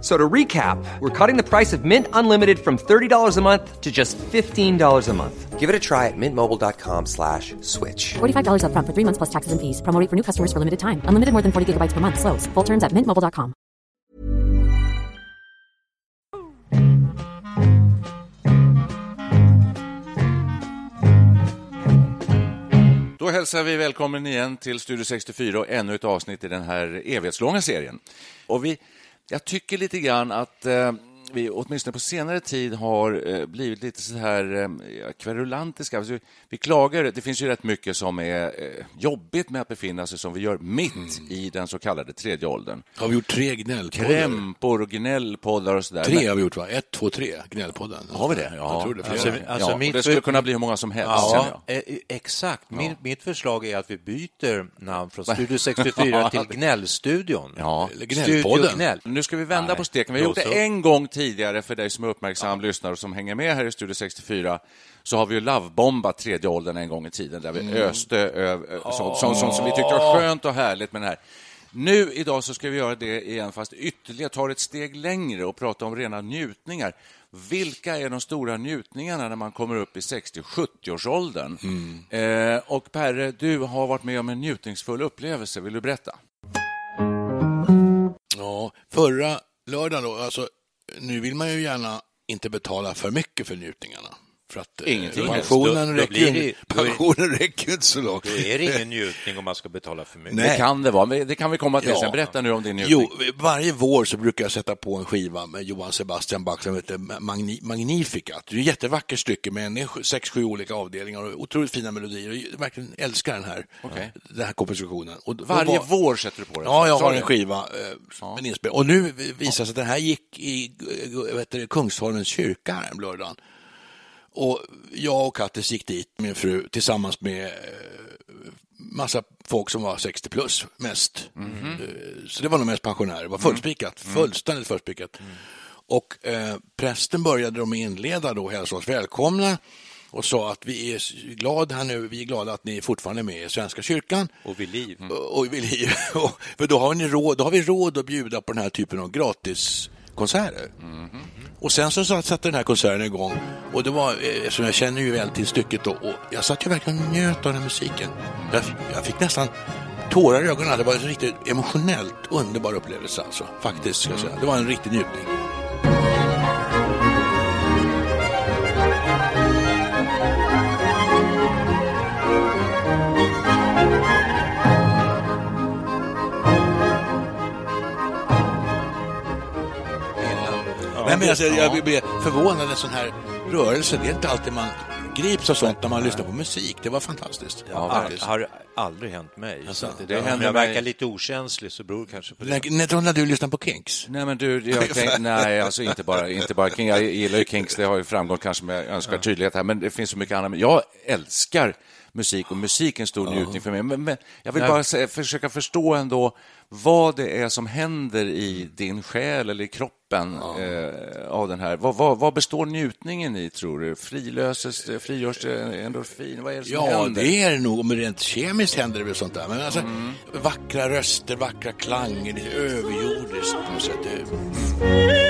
So to recap, we're cutting the price of Mint Unlimited from $30 a month to just $15 a month. Give it a try at mintmobile.com slash switch. $45 upfront for three months plus taxes and fees. Promo rate for new customers for limited time. Unlimited more than 40 gigabytes per month. Slows. Full terms at mintmobile.com. Då hälsar vi välkommen igen till Studio 64 och ännu ett avsnitt i den här evighetslånga serien. Och vi, jag tycker lite grann att eh, vi åtminstone på senare tid har eh, blivit lite så här eh, kverulantiska. Alltså, vi klagar, det finns ju rätt mycket som är eh, jobbigt med att befinna sig som vi gör mitt Mm. i den så kallade tredje åldern. Har vi gjort tre gnällpoddar? Krämpor och gnällpoddar och sådär. Tre har vi gjort, va? Ett, två, tre. Gnällpodden. Har vi det? Ja. Jag tror det. Alltså, alltså ja, mitt det skulle kunna bli hur många som helst. Ja, exakt. Min, Mitt förslag är att vi byter namn från Studio 64 till Gnällstudion. Ja. Eller Gnällpodden. Studio Gnäll. Nu ska vi vända Nej, på steken. Vi har gjort det en gång tidigare för dig som är uppmärksam lyssnare och som hänger med här i Studio 64. Så har vi ju lovebombat tredje åldern en gång i tiden där vi Mm. öste över som, som, som, som vi tyckte var skönt och härligt med den här. Nu idag så ska vi göra det igen, fast ytterligare tar ett steg längre och prata om rena njutningar. Vilka är de stora njutningarna när man kommer upp i 60-70-årsåldern? Mm. Eh, och Perre, du har varit med om en njutningsfull upplevelse. Vill du berätta? Ja, förra lördagen då, alltså, nu vill man ju gärna inte betala för mycket för njutningarna. För att eh, Ingenting. pensionen, Då- då räcker ju, det- då är- pensionen räcker inte så långt. Då är det ingen njutning om man ska betala för mycket. Det kan det vara, det kan vi komma till Ja. sen. Berätta nu om din njutning. Jo, varje vår så brukar jag sätta på en skiva med Johann Sebastian Bach som heter Magni Magnificat. Det är ett jättevackert stycke med sex, sju olika avdelningar och otroligt fina melodier. Jag verkligen älskar den här, Okej. den här kompositionen. Och då Varje var- vår sätter du på den? Ja, jag har en skiva eh, med inspel. Och nu visar det sig att den här gick i eh, vet du, Kungsholmens kyrka här en lördagen. Och jag och Kattis gick dit, min fru, tillsammans med eh, massa folk som var 60 plus mest. Eh, Så det var nog mest pensionärer. Det var fullspikat, fullständigt fullspikat. Och eh, prästen började de inleda då, hälsa oss välkomna och sa att vi är glada här nu, vi är glada att ni är fortfarande är med i Svenska kyrkan. Och vid liv. Och vid liv. Och- För då har, ni råd, då har vi råd att bjuda på den här typen av gratiskonserter. Och sen så satt- satte den här konserten igång och det var, eh, eftersom jag känner ju väl till stycket då, och jag satt ju verkligen och njöt av den här musiken. Jag, fick- jag fick nästan tårar i ögonen. Det var en riktigt emotionellt underbar upplevelse alltså, faktiskt. Ska jag säga. Det var en riktig njutning. Men alltså, jag blir förvånad, en sån här rörelse, det är inte alltid man grips av sånt när man lyssnar på musik. Det var fantastiskt. Ja, faktiskt. har aldrig hänt mig. Alltså, det, det om händer jag mig- verkar lite okänslig så beror det kanske på det. När, när, när du lyssnar på Kinks? Nej, men du, jag tänk, nej, alltså inte bara, inte bara King. Jag gillar ju Kings, det har ju framgått kanske med önskvärd tydlighet här, men det finns så mycket annat. Jag älskar musik och musik är en stor njutning för mig. Men, men jag vill bara säga, försöka förstå ändå vad det är som händer i din själ eller i kroppen eh, av den här. Vad, vad, vad består njutningen i, tror du? Frilöses det, frigörs det endorfin? Vad är det som Ja, händer? det är det nog. Men rent kemiskt händer det väl sånt där. Men alltså, vackra röster, vackra klanger, lite överjordiskt på något sätt.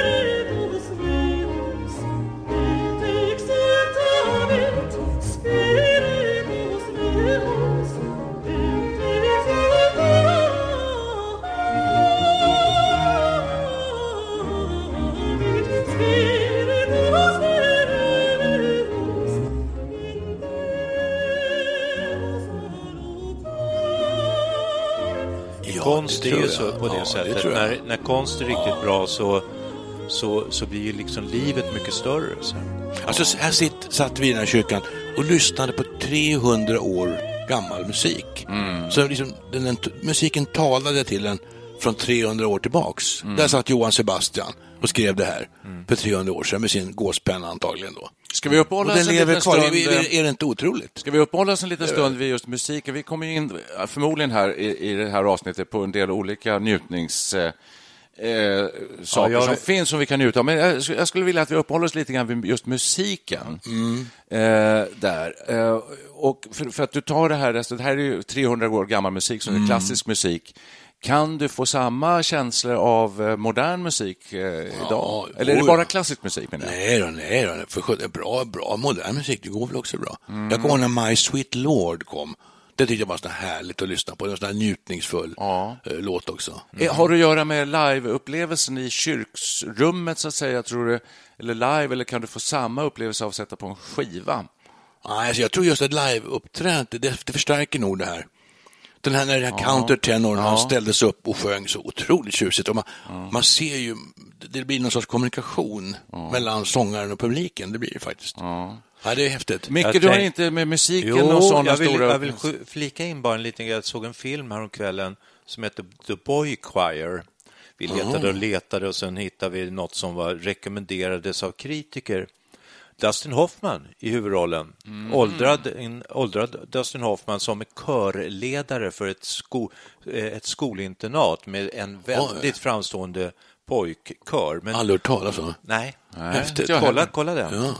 Konst Det är tror ju jag. så på det Ja, det sättet. jag. när, när konst är riktigt bra så, så, så blir ju liksom livet mycket större. Så. Alltså, här sitt, satt vi i den här kyrkan och lyssnade på 300 år gammal musik. Mm. Så liksom, den, den, musiken talade till en från 300 år tillbaks. Mm. Där satt Johan Sebastian och skrev det här för 300 år sedan med sin gåspenna antagligen då. Ska vi uppehålla oss en liten stund? Är, är, är det inte otroligt? Ska vi uppehålla oss en liten stund vid just musiken? Vi kommer ju in förmodligen här i, i det här avsnittet på en del olika njutnings... Eh, eh, saker jag- som finns som vi kan njuta av. Men jag, jag skulle vilja att vi uppehåller oss lite grann vid just musiken. Eh, där. Eh, och för, för att du tar det här, alltså, det här är ju 300 år gammal musik, som är klassisk musik. Kan du få samma känslor av eh, modern musik eh, idag? Eller är det bara klassisk musik? Menar jag? Nej då, nej då. För bra, bra modern musik, det går väl också bra. Mm. Jag kommer ihåg när My Sweet Lord kom. Det tyckte jag var så härligt att lyssna på. Det var en sån här njutningsfull Ja. eh, låt också. Eh, Har det att göra med liveupplevelsen i kyrksrummet, så att säga, tror du? Eller live, eller kan du få samma upplevelse av att sätta på en skiva? Alltså jag tror just att live-uppträdandet, det, det förstärker nog det här. Den här när den här countertenorn, han ställdes upp och sjöng så otroligt tjusigt. Och man, man ser ju, det blir någon sorts kommunikation mellan sångaren och publiken, det blir det faktiskt. Ja, det är häftigt. Micke, Jag du har inte med musiken Jo, och sådana jag vill, stora... jag vill flika in bara en liten grej. Jag såg en film häromkvällen som heter The Boy Choir. Vi letade och letade och sen hittade vi något som var rekommenderades av kritiker. Dustin Hoffman i huvudrollen. Åldrad, en åldrad Dustin Hoffman som är körledare för ett, sko, eh, ett skolinternat med en väldigt framstående pojkkör. Men, Aldrig hört talas om. nej, Häftigt. kolla, kolla den. Ja.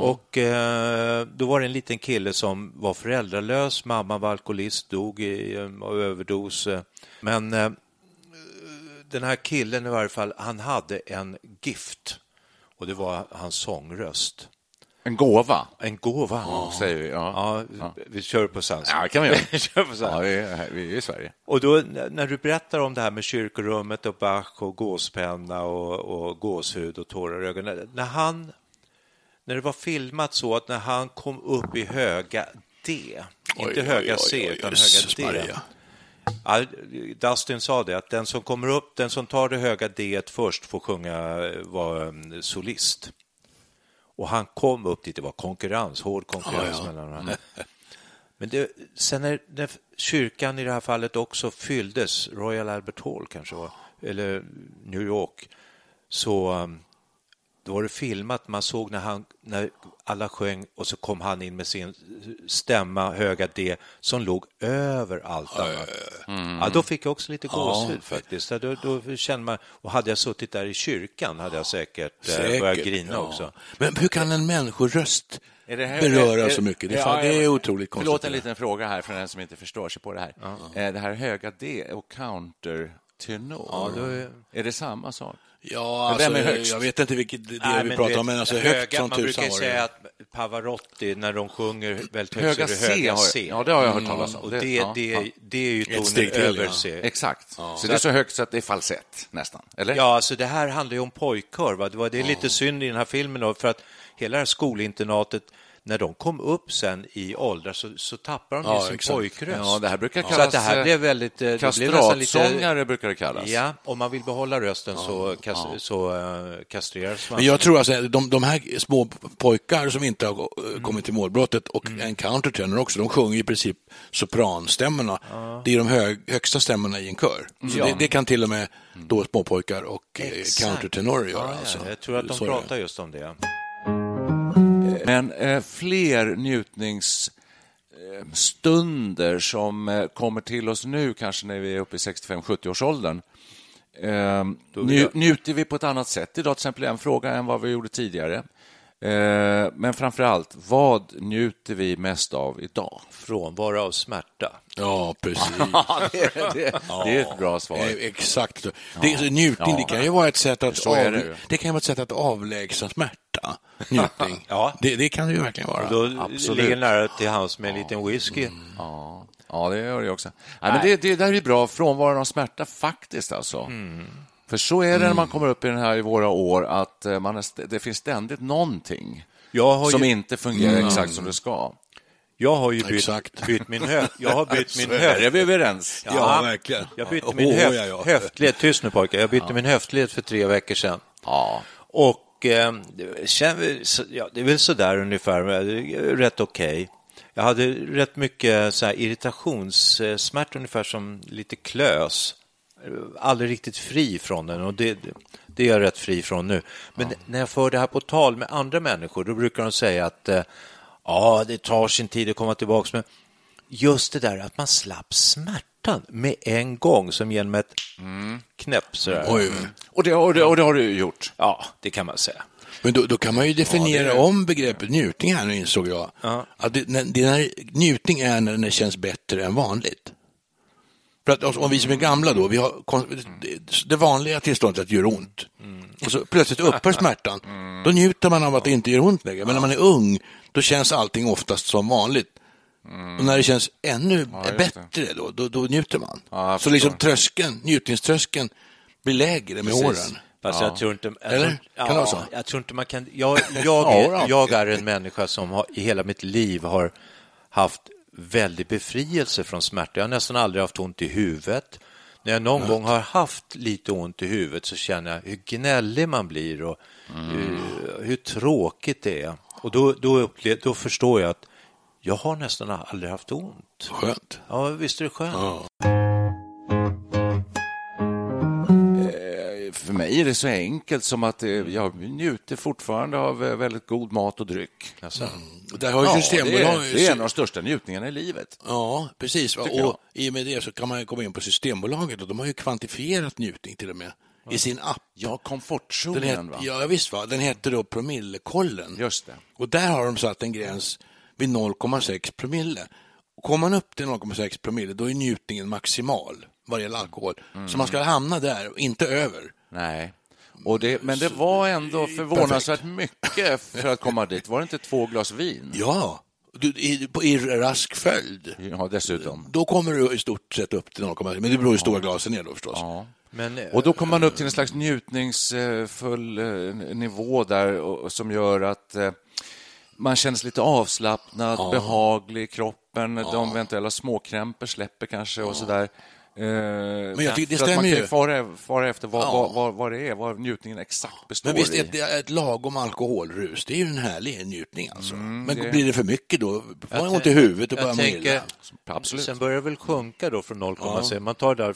Och eh, då var det en liten kille som var föräldralös. Mamma var alkoholist, dog i, eh, av överdos. Men eh, den här killen i varje fall, han hade en gift. Och det var hans sångröst. En gåva, En gåva. säger vi. Ja. Ja, vi kör på sans. Ja, kan vi göra. vi kör på Ja, vi är, vi är i Sverige. Och då när du berättar om det här med kyrkorummet och Bach och gåspenna och, och gåshud och tårar i ögonen. När han, när det var filmat så att när han kom upp i höga D, inte höga C utan höga D. Dustin sa det att den som kommer upp, den som tar det höga D först får sjunga, eh, vara mm, solist. Och han kom upp dit, det var konkurrens, hård konkurrens Ja, ja. mellan dem. Men det, sen när, när kyrkan i det här fallet också fylldes, Royal Albert Hall kanske var, eller New York, så um, då var det filmat, man såg när, han, när alla sjöng och så kom han in med sin stämma, höga D, som låg över allt annat. Ja, då fick jag också lite gåshud faktiskt. Ja, Då, då kände man, och hade jag suttit där i kyrkan hade jag säkert, säkert börjat grina ja. också. Men hur kan en människoröst Är det här- beröra är- så mycket? Det, är Ja, fan, det är otroligt konstigt. Förlåt en liten fråga här för den som inte förstår sig på det här. Eh, Det här höga D och countertenor, Ja, då är- det samma sak? Ja, alltså, vem är högst? jag vet inte vilket det Nej, vi pratar om, men alltså höga, högt som Man brukar säga att Pavarotti, när de sjunger väldigt högt, Höga så är det höga C. ja, det har jag hört talas om. Och det, ja, det, ja. det är ju tonen över ja. C. Exakt. Så det är så högt så att det är falsett, nästan? Eller? Ja, alltså det här handlar ju om pojkkör. Va? Det, var, det är lite synd i den här filmen då, för att hela det här skolinternatet, när de kom upp sen i åldrar så, så tappar de Ja, sin exakt. pojkröst. Ja, det här brukar Så kallas att det här blev väldigt... eh, blev nästan kastratsångare, brukar det kallas. Ja, om man vill behålla rösten så, kas, så uh, kastreras man. Men jag tror alltså, de, de här små pojkar som inte har eh, kommit till målbrottet och en countertenor också, de sjunger i princip sopranstämmorna. Det är de hög, högsta stämmorna i en kör. Så det, det kan till och med då småpojkar och eh, Exakt. countertenorer göra. Ja, alltså. ja, jag tror att de Så pratar just om det. Men eh, fler njutningsstunder som eh, kommer till oss nu, kanske när vi är uppe i 65-70-årsåldern. Eh, nju, njuter vi på ett annat sätt idag, till exempel en fråga, än vad vi gjorde tidigare. Eh, men framför allt, vad njuter vi mest av idag? Frånvaro av smärta. Ja, precis. det, det, det är ett bra svar. Eh, Exakt. Det är, njutning, det kan ju vara ett sätt att, är av, det det kan vara ett sätt att avlägsna smärta. Njutning. Ja. det, det kan det ju verkligen vara. Då absolut. ligger nära till hands med en liten whisky. Ja, ja det gör det också. Nej, men det, det där är bra, frånvaron av smärta faktiskt alltså. För så är det när man kommer upp i den här i våra år, att eh, man är, det finns ständigt någonting Jag har som ju- inte fungerar exakt som det ska. Jag har ju bytt, Exakt. bytt min höft. Jag har bytt min höft. är vi överens. Ja, verkligen. Jag bytte min höft, ja, ja. höftled, tyst nu pojkar, jag bytte min höftled för tre veckor sedan. Ja. Och eh, så- ja, det är väl sådär ungefär, men det är rätt okej. Jag hade rätt mycket så här irritationssmärta, ungefär som lite klös. Aldrig riktigt fri från den och det, det är jag rätt fri från nu. Men när jag för det här på tal med andra människor, då brukar de säga att eh, ja, det tar sin tid att komma tillbaka. Men just det där att man slapp smärtan med en gång, som genom ett knäpp. Sådär. Oj. Och, det, och, det, och det har du gjort. Ja, det kan man säga. Men då, då kan man ju definiera om begreppet njutning här nu insåg jag. Att det, när, det när, njutning är när det känns bättre än vanligt. För att om vi som är gamla då, vi har det- vanliga tillståndet att det gör ont. Och så plötsligt upphör smärtan. Då njuter man av att det inte gör ont längre. Men när man är ung, då känns allting oftast som vanligt. Och när det känns ännu det. bättre, då, då, då njuter man. Ja, så liksom tröskeln, njutningströskeln blir lägre med Precis. åren. Fast jag tror inte... Jag Eller? tror, Kan det vara så? Jag tror inte man kan... Jag, jag, Ja, är, jag är en människa som har, i hela mitt liv har haft väldig befrielse från smärta. Jag har nästan aldrig haft ont i huvudet. När jag någon gång har haft lite ont i huvudet så känner jag hur gnällig man blir och hur, hur tråkigt det är. Och då, då, upple- då förstår jag att jag har nästan aldrig haft ont. Skönt. Ja, visst är det skönt? För mig är det så enkelt som att eh, jag njuter fortfarande av eh, väldigt god mat och dryck. Alltså, Och där har ju Ja, det, är, det är en av de största njutningarna i livet. Ja, precis. Jag. Och i och med det så kan man komma in på Systembolaget och de har ju kvantifierat njutning till och med i sin app. Ja, Den komfortzonen, het, va? ja, visst va? Den heter då promillekollen. Just det. Och där har de satt en gräns vid 0,6 promille. Och kommer man upp till 0,6 promille då är njutningen maximal vad gäller alkohol. Så man ska hamna där och inte över. Nej. Och det, men det var ändå förvånansvärt mycket för att komma dit. Var det inte två glas vin? Ja, du, i, på, i rask följd. Ja, dessutom. Då kommer du i stort sett upp till 0,6, men det beror ju hur stora glasen är då förstås. Ja. men, Och då kommer man upp till en slags njutningsfull eh, nivå där och- som gör att eh, man känner sig lite avslappnad, behaglig i kroppen. De eventuella småkrämpor släpper kanske och sådär. Men jag tycker det att man stämmer kan ju. fara, fara efter vad, Ja. vad, vad, vad det är, vad njutningen exakt består Men visst, i. ett, ett lagom alkoholrus, det är ju en härlig njutning alltså. Men det- blir det för mycket då får man Jag ont i huvudet och börjar må tänker. Absolut. Sen börjar det väl sjunka då från 0,6. Man tar där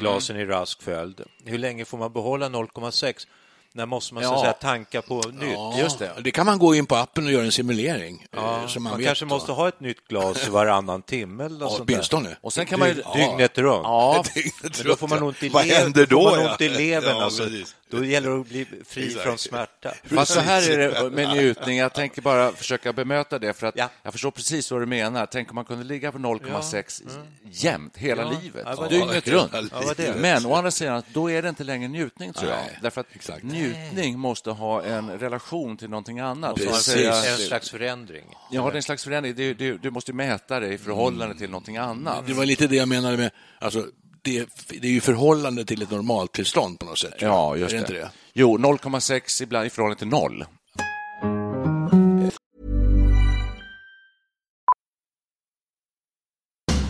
glasen i rask följd. Hur länge får man behålla 0,6? När måste man så att Ja. säga, tanka på nytt? Ja, just det. Det kan man gå in på appen och göra en simulering. eh, Ja, så man man vet kanske då. måste ha ett nytt glas varannan timme eller något Ja, åtminstone. Och sen kan man ju... Dygn- Dygnet runt. Ja, Men då får man ont i Vad levern. händer då, Får man ja? ont i levern, Ja, alltså. Då gäller det att bli fri Exakt. från smärta. Fast så här är det med njutning. Jag tänker bara försöka bemöta det för att Ja. jag förstår precis vad du menar. Tänk om man kunde ligga på 0,6 jämt hela Ja. livet, Ja, dygnet runt. Ja, Men å andra sidan, då är det inte längre njutning tror jag. Nej, Därför att exakt. njutning måste ha en relation till någonting annat. Så att Precis. säga- En slags förändring. Ja, det är en slags förändring. Du, du, du måste mäta det i förhållande till någonting annat. Det var lite det jag menade med, alltså, det, det är ju förhållande till ett normaltillstånd på något sätt. Ja, just är det. inte det? Jo, 0,6 ibland i förhållande till noll.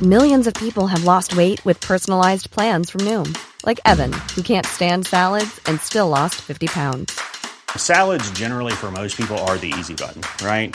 Millions of people have lost weight with personalized plans from Noom, like Evan, who can't stand salads and still lost 50 pounds. Salads, generally, for most people, are the easy button, right?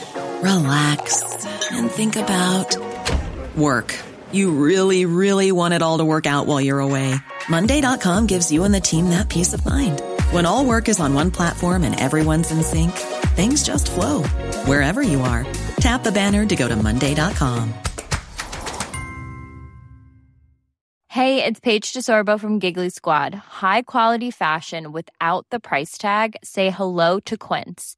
relax, and think about work. You really, really want it all to work out while you're away. Monday.com gives you and the team that peace of mind. When all work is on one platform and everyone's in sync, things just flow wherever you are. Tap the banner to go to Monday.com. Hey, it's Paige DeSorbo from Giggly Squad. High quality fashion without the price tag. Say hello to Quince.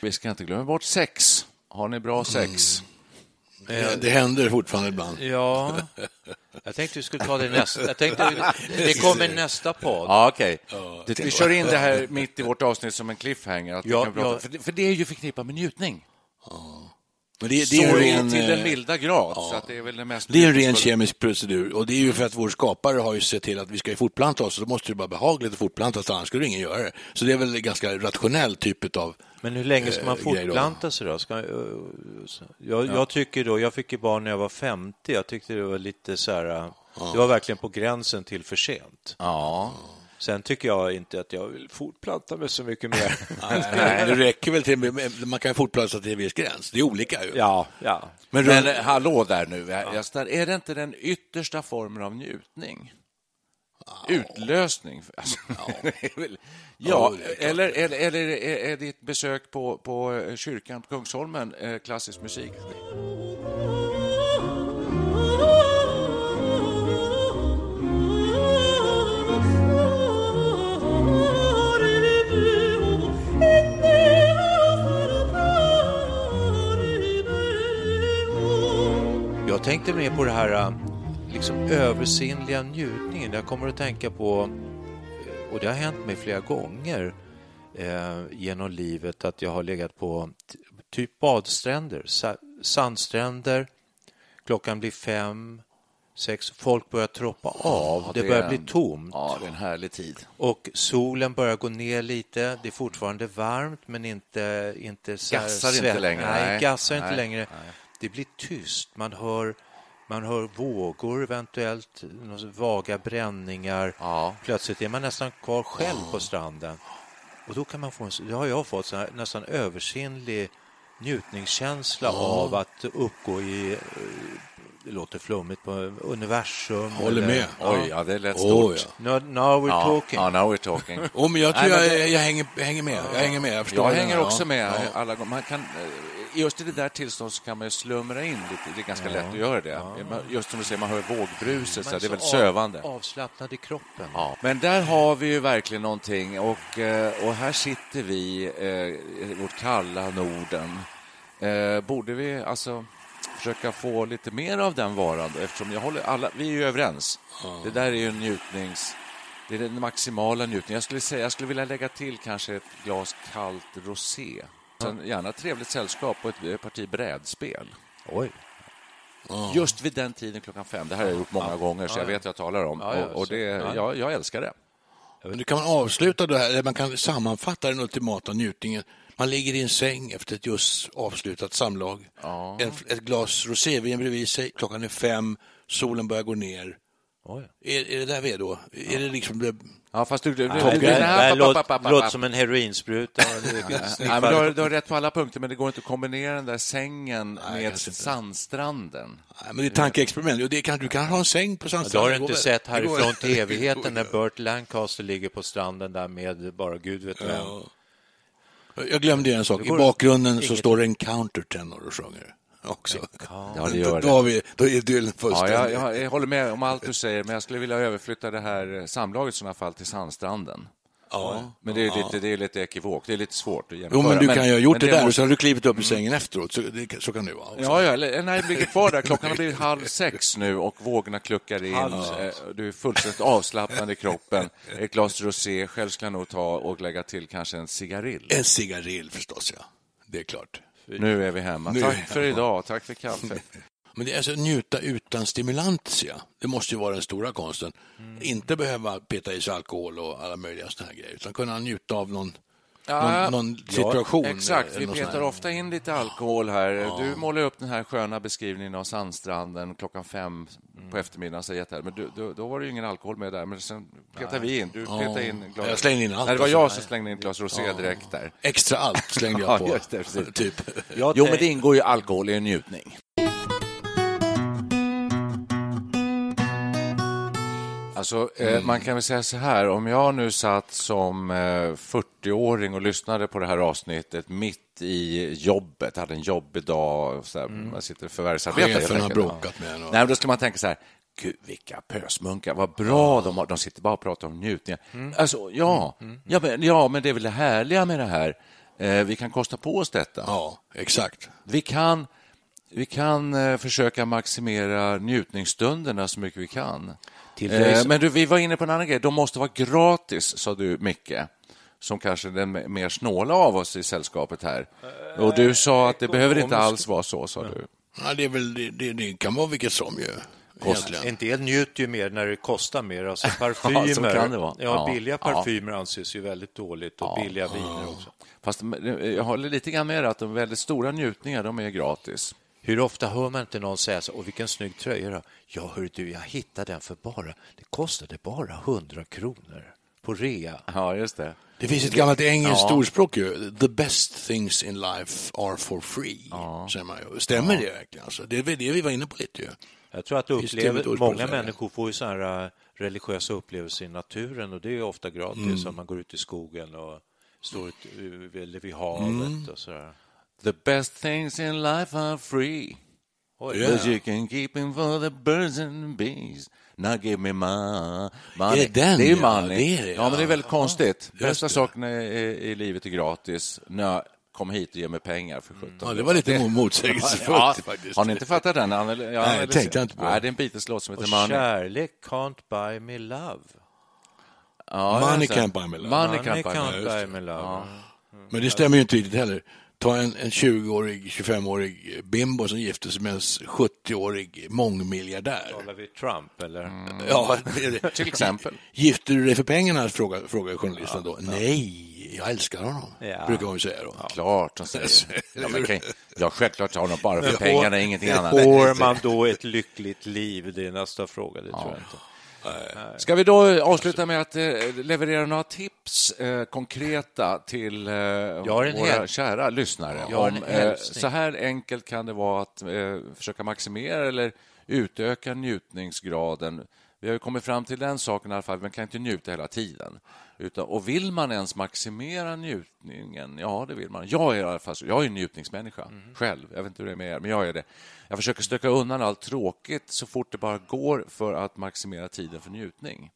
Vi ska inte glömma bort sex. Har ni bra sex? Det, det händer fortfarande ibland. Ja, jag tänkte vi skulle ta det nästa. Jag tänkte det kommer nästa podd. Ja, okej. Vi kör in det här mitt i vårt avsnitt som en cliffhanger. Att vi Ja, kan prata- ja. För, det, för det är ju förknippat med njutning. Men det, det, så är ju en, till den eh, milda grad. Så att det är väl det mest det är en ren kemisk procedur och det är ju för att vår skapare har ju sett till att vi ska ju fortplanta oss då måste det vara behagligt att fortplanta sig, annars skulle ingen göra det. Så det är väl en ganska rationell typ av Men hur länge ska man eh, fortplanta sig då? Ska, eh, jag, jag tycker då, jag fick ju barn när jag var 50, jag tyckte det var lite så här, det var verkligen på gränsen till för sent. Ja. Sen tycker jag inte att jag vill fortplanta mig så mycket mer. Nej, det räcker väl till, man kan fortplanta sig till en viss gräns. Det är olika ju. Ja, ja. Men, Men runt- eh, hallå där nu, jag stär, är det inte den yttersta formen av njutning? Utlösning? Alltså, är väl- ja, eller, eller, eller är, är ditt besök på, på eh, kyrkan på Kungsholmen eh, klassisk musik? Tänkte mer på det här äh, liksom översinnliga njutningen. Jag kommer att tänka på, och det har hänt mig flera gånger eh, genom livet, att jag har legat på typ badstränder, sa- sandstränder, klockan blir fem, sex, folk börjar troppa av, det är börjar en- bli tomt. Ja, det är en härlig tid. Och solen börjar gå ner lite. Det är fortfarande varmt, men inte... inte så Gassar inte svett- längre, Nej, nej. gassar inte Nej, längre. Det blir tyst. Man hör, man hör vågor, eventuellt några vaga bränningar. Ja. Plötsligt är man nästan kvar själv på stranden. Och då kan man få en, det har jag fått, här, nästan översinnlig njutningskänsla av att uppgå i, eh, det låter flummigt, på universum. Håller eller- med. Oj, ja, det lät stort. ja. Now, now we're Ja, talking. ja, now we're talking. Oh, men jag tror Nej, men jag, jag, hänger, hänger med. Jag hänger med. Jag, förstår Jag hänger Ja. också med Ja. alla gånger. Man kan, eh, just i det där tillståndet så kan man ju slumra in lite. Det är ganska lätt att göra det. Man- Just som du säger, man hör vågbruset, så det är väldigt sövande. Av, avslappnad i kroppen. Ja. Men där har vi ju verkligen någonting och, eh, och här sitter vi eh, i vårt kalla Norden. Eh, Borde vi alltså försöka få lite mer av den varan då? eftersom jag håller alla, vi är ju överens. Det där är ju en njutnings... Det är den maximala njutningen. Jag skulle, säga, jag skulle vilja lägga till kanske ett glas kallt rosé. Sen gärna ett trevligt sällskap och ett parti brädspel. Oj. Just vid den tiden klockan fem. Det här har jag gjort många gånger, så jag vet vad jag talar om. Ja, ja, och, och det, ja. jag, jag älskar det. Men nu kan man avsluta det här, man kan sammanfatta den ultimata njutningen. Man ligger i en säng efter ett just avslutat samlag. En, ett glas rosévin bredvid sig, klockan är fem, solen börjar gå ner. Oj. Är, är det där vi är då? Är det liksom det... Ja, fast du... du, Nej, du, du, här som en heroinspruta. Nej, men du, har, du har rätt på alla punkter, men det går inte att kombinera den där sängen med kanske inte. sandstranden. Nej, men det är tankeexperiment. Det kan, du kan ha en säng på Du sandstranden. har Det inte går sett väl? Det går härifrån till evigheten när. Burt Lancaster ligger på stranden där med bara Gud vet vem. Ja. Jag glömde en sak. I bakgrunden så står det en countertenor och sjunger också. Ja, det gör det. då, har vi, då är Ja, fullständig. jag, jag, jag håller med om allt du säger, men jag skulle vilja överflytta det här eh, samlaget i sådana fall till sandstranden. Ja. Men det är lite, det är lite ekivokt, det är lite svårt att jämföra. Jo, men du kan ju ha gjort men det, där och så har du klivit upp i sängen efteråt. Så, det, så kan det vara. Ja, ja, eller, nej, ligger kvar där. Klockan har blivit halv sex nu och vågorna kluckar in. Eh, Du är fullständigt avslappnad i kroppen. Ett glas rosé. Själv ska jag nog ta och lägga till kanske en cigarill. En cigarill förstås, ja. Det är klart. Nu är vi hemma. Nu Tack för hemma. idag. Tack för kaffet. Men det är alltså njuta utan stimulantia. Det måste ju vara den stora konsten. Mm. Inte behöva peta i sig alkohol och alla möjliga sådana här grejer, utan kunna njuta av någon någon, någon situation. exakt, eller vi något petar ofta in lite alkohol här. Du målar upp den här sköna beskrivningen av sandstranden klockan fem på eftermiddagen. Så jätte- men du, då, då var det ju ingen alkohol med där, men sen petar vi in. Du petar in glas. Jag slängde in allt, Nej, det var jag som slängde in glas rosé direkt där. Extra allt slängde jag Ja, på. just det, precis. typ. Jag Jo, men det ingår ju alkohol i en njutning. Alltså, eh, man kan väl säga så här, om jag nu satt som eh, 40-åring och lyssnade på det här avsnittet mitt i jobbet, hade en jobbig dag, så här, man sitter och förvärvsarbetar. helt Chefen har bråkat med en. och- Nej, då ska man tänka så här, gud vilka pösmunkar, vad bra de har. De sitter bara och pratar om njutningar. Alltså, ja, ja, men, ja, men det är väl det härliga med det här. Eh, vi kan kosta på oss detta. Ja, exakt. Vi kan, vi kan eh, försöka maximera njutningsstunderna så mycket vi kan. Eh, men du, vi var inne på en annan grej. De måste vara gratis, sa du, Micke. Som kanske den mer snåla av oss i sällskapet här. Och du sa att det behöver inte alls vara så, sa du. Ja, det, är väl, det, det, det kan vara vilket som ju. Egentligen. En del njuter ju mer när det kostar mer. Alltså Ja, parfymer. Ja, Ja. billiga Ja. parfymer anses ju väldigt dåligt och billiga viner också. Fast eh, jag håller lite grann med att de väldigt stora njutningar, de är gratis. Hur ofta hör man inte någon säga så, och vilken snygg tröja då? Ja, hör du, jag hittade den för bara, det kostade bara 100 kronor på rea. Ja, just det. Det finns ett gammalt engelskt Ja. ordspråk ju. The best things in life are for free. Säger man ju. Stämmer det verkligen? Alltså, det är väl det vi var inne på lite ju. Jag tror att du upplever, många människor får ju sådana här äh, religiösa upplevelser i naturen och det är ofta gratis. Om man går ut i skogen och står ut, uh, eller vid havet och sådär. The best things in life are free. Oj, But you can keep them for the birds and bees. Now give me my money. Är det den, det är ju ja? money. Det är det, ja, men det är ja. väldigt konstigt. just Bästa det. saken i, i, livet är gratis. Nö, kom hit och ge mig pengar för 17. Ja, det var lite motsägelsefullt Ja, faktiskt. Har ni inte fattat den? Ja, Nej, eller- tänkte jag inte på. Nej, det är en Beatles-låt som Och heter Money. kärlek can't buy me love. Ja, Money can't buy me love. Money Money can't buy me can't love. buy me love. Men det stämmer ju inte riktigt heller. Ta en, en 20-årig, 25-årig bimbo som gifter sig med en 70-årig mångmiljardär. Talar vi Trump eller? Ja, är det. Till exempel. Gifter du dig för pengarna? Frågar, frågar journalisten då. Nej, jag älskar honom, Ja. brukar hon säga då. Klart, de säger. Ja, men kan, ja, självklart har de bara för pengarna, ingenting annat. Får man då ett lyckligt liv? Det är nästa fråga, det tror jag inte. Ska vi då avsluta med att eh, leverera några tips, eh, konkreta, till eh, våra hel- kära lyssnare? Om, så här enkelt kan det vara att försöka maximera eller utöka njutningsgraden. Vi har ju kommit fram till den saken i alla fall, man kan inte njuta hela tiden. Utan, och vill man ens maximera njutningen? Ja, det vill man. Jag är i alla fall så. Jag är en njutningsmänniska själv. Jag vet inte hur det är med er, men jag är det. Jag försöker stöka undan allt tråkigt så fort det bara går för att maximera tiden för njutning.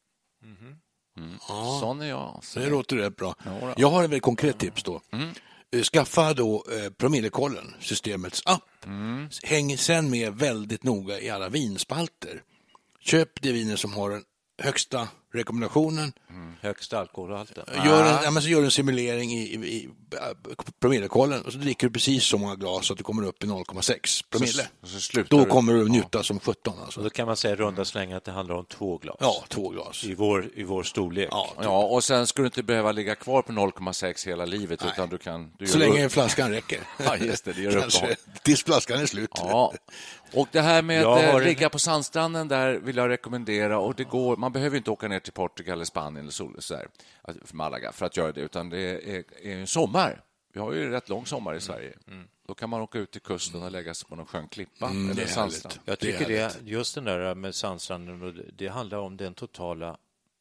Mm. Sån är jag. Så. Det låter rätt bra. Ja. Jag har ett väldigt konkret tips då. Eh, Skaffa då eh, promillekollen, systemets app. Häng sen med väldigt noga i alla vinspalter. Köp de viner som har den högsta rekommendationen. Högsta alkoholhalten. Gör en, ja, men så gör du en simulering i, i, i äh, promillekollen och så dricker du precis så många glas så att du kommer upp i 0,6 promille. Så- så Då du. kommer du att njuta som 17 alltså. Och då kan man säga runda slängar att det handlar om två glas. Ja, två glas. I vår, i vår storlek. Ja, Ja, och sen skulle du inte behöva ligga kvar på 0,6 hela livet, utan du kan... Du så länge upp. flaskan räcker. Ja, just det, det gör Kanske. Tills flaskan är slut. Ja, och det här med Jag att har eh, en- ligga på sandstranden där vill jag rekommendera. Och det går, man behöver inte åka ner till Portugal eller Spanien eller sol, så där, för Malaga för att göra det, utan det är, är en sommar. Vi har ju rätt lång sommar i Sverige. Då kan man åka ut till kusten och lägga sig på någon skön klippa Mm, det eller sandstrand. Jag Det är tycker det, härligt. just den där med sandstranden, och det- det handlar om den totala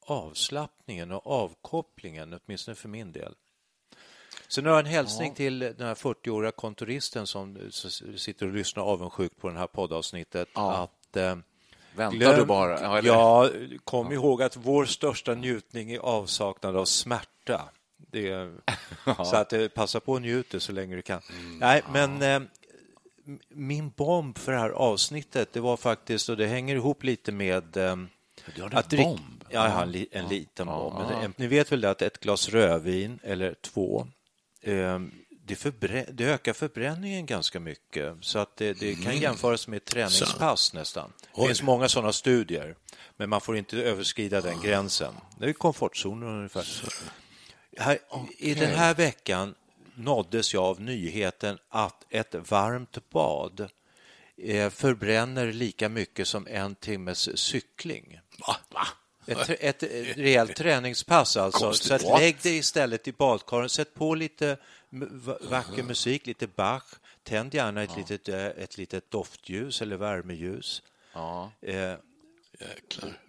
avslappningen och avkopplingen, åtminstone för min del. Så nu har jag en hälsning till den här 40-åriga kontoristen som sitter och lyssnar avundsjukt på det här poddavsnittet. Ja. Att, eh, Väntar du bara? Ja, Ja, kom ihåg att vår största njutning är avsaknad av smärta. Det Så att eh, passa på och njuta så länge du kan. Nej, men eh, min bomb för det här avsnittet, det var faktiskt, och det hänger ihop lite med... Eh, Du har en drick- bomb? Ja, en, li, en liten bomb. Ni vet väl det att ett glas rödvin eller två det, förbrä- det ökar förbränningen ganska mycket. Så att det, det kan jämföras med ett träningspass nästan. Det finns många sådana studier, men man får inte överskrida den gränsen. Det är komfortzonen ungefär. Här, I den här veckan nåddes jag av nyheten att ett varmt bad eh, förbränner lika mycket som en timmes cykling. Va? Va? Ett, ett, ett rejält träningspass alltså. Konstigt. Så att lägg dig istället i badkaret, sätt på lite vacker musik, lite Bach, tänd gärna ett, litet, eh, ett litet doftljus eller värmeljus. Ja. Eh,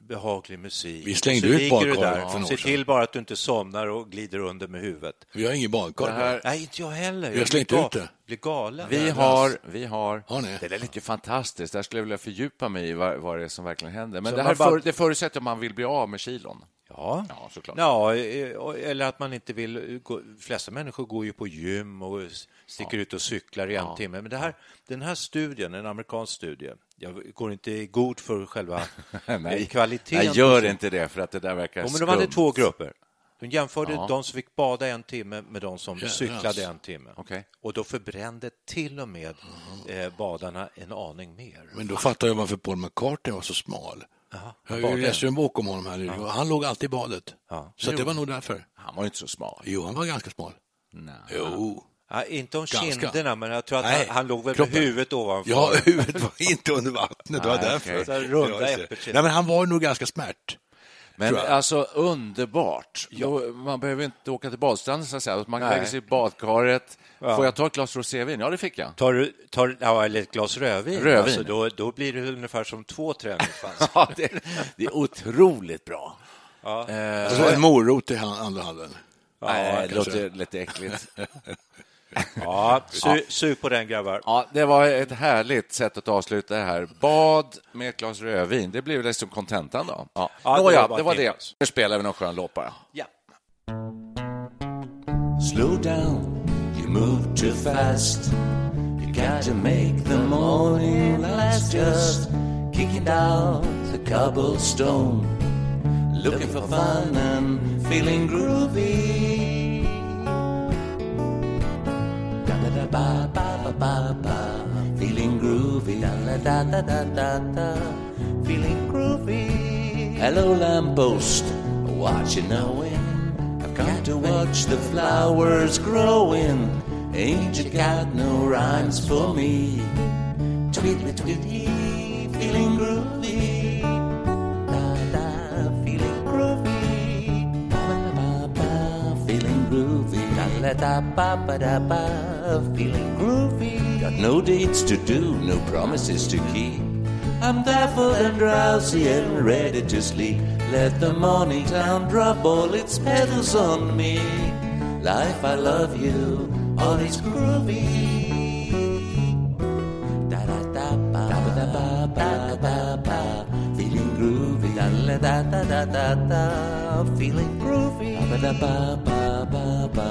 behaglig musik. Vi slängde ut badkaret där. för några Se år sedan. till bara att du inte somnar och glider under med huvudet. Vi har ingen badkar. Här- Nej, inte jag heller. Vi har slängt ut det. blir galen. Vi har, vi har, Har ni? det är lite fantastiskt. Där skulle jag vilja fördjupa mig i vad, vad det är som verkligen händer. Men Så det här bara- för, det förutsätter att man vill bli av med kilon. Ja. Ja, såklart. Ja, eh, eller att man inte vill... Gå, de flesta människor går ju på gym och sticker ut och cyklar i en timme. Men det här, den här studien, en amerikansk studie, jag går inte i god för själva Nej, kvaliteten. jag gör inte det för att det där verkar Jo, men de hade två grupper. De jämförde Ja. de som fick bada en timme med de som Jävlar. cyklade en timme. Okej. Och då förbrände till och med eh, badarna en aning mer. Men då fattar jag varför Paul McCartney var så smal. Jaha, Jag läste en bok om honom här nyligen. Han låg alltid i badet. Ja. Så det var nog därför. Han var inte så smal. Jo, han var ganska smal. Nej. Jo. Ja, inte om Ganska. kinderna, men jag tror att Nej, han, han låg väl med huvudet ovanför. Ja, huvudet var inte under vattnet. Det var därför. okej. Så runda Ja. Nej, men han var nog ganska smärt. Men alltså underbart. Då, man behöver inte åka till badstranden så att säga. Man Nej. lägga sig i badkaret. Ja. Får jag ta ett glas rosévin? Ja, det fick jag. Tar du tar, ja, eller ett glas rödvin, Rödvin. Alltså, då, då blir det ungefär som två träningspass. Ja, det, det är otroligt bra. Ja. Och så en morot i andra handen. Nej, det låter lite äckligt. Ja, su, sug på den grabbar. Ja, det var ett härligt sätt att avsluta det här. Bad med ett glas rödvin. Det blir väl liksom kontentan då. Ja. Ja, det Nåja, det var det. Nu spelar vi någon skön låt bara. Ja. Slow down, you move too fast. You got to make the morning last. Just kicking down the cobblestone, looking for fun and feeling groovy. Ba ba ba ba ba, feeling groovy. Da da da da da da da, feeling groovy. Hello, lamppost, what you knowing? I've come to watch the flowers growing. Ain't you got no rhymes for me? Tweetly tweety, feeling groovy. La da ba ba da ba, feeling groovy. Got no dates to do, no promises to keep. I'm baffled and drowsy and ready to sleep. Let the morning town drop all its petals on me. Life, I love you, all is groovy. Da da da ba da ba ba ba ba, feeling groovy. Da la da da da da da, feeling groovy. Da da ba ba ba ba,